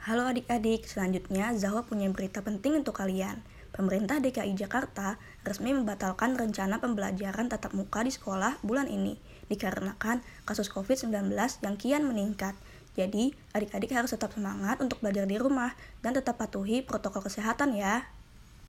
Halo adik-adik, selanjutnya Zahwa punya berita penting untuk kalian. Pemerintah DKI Jakarta resmi membatalkan rencana pembelajaran tatap muka di sekolah bulan ini dikarenakan kasus COVID-19 yang kian meningkat. Jadi, adik-adik harus tetap semangat untuk belajar di rumah dan tetap patuhi protokol kesehatan ya.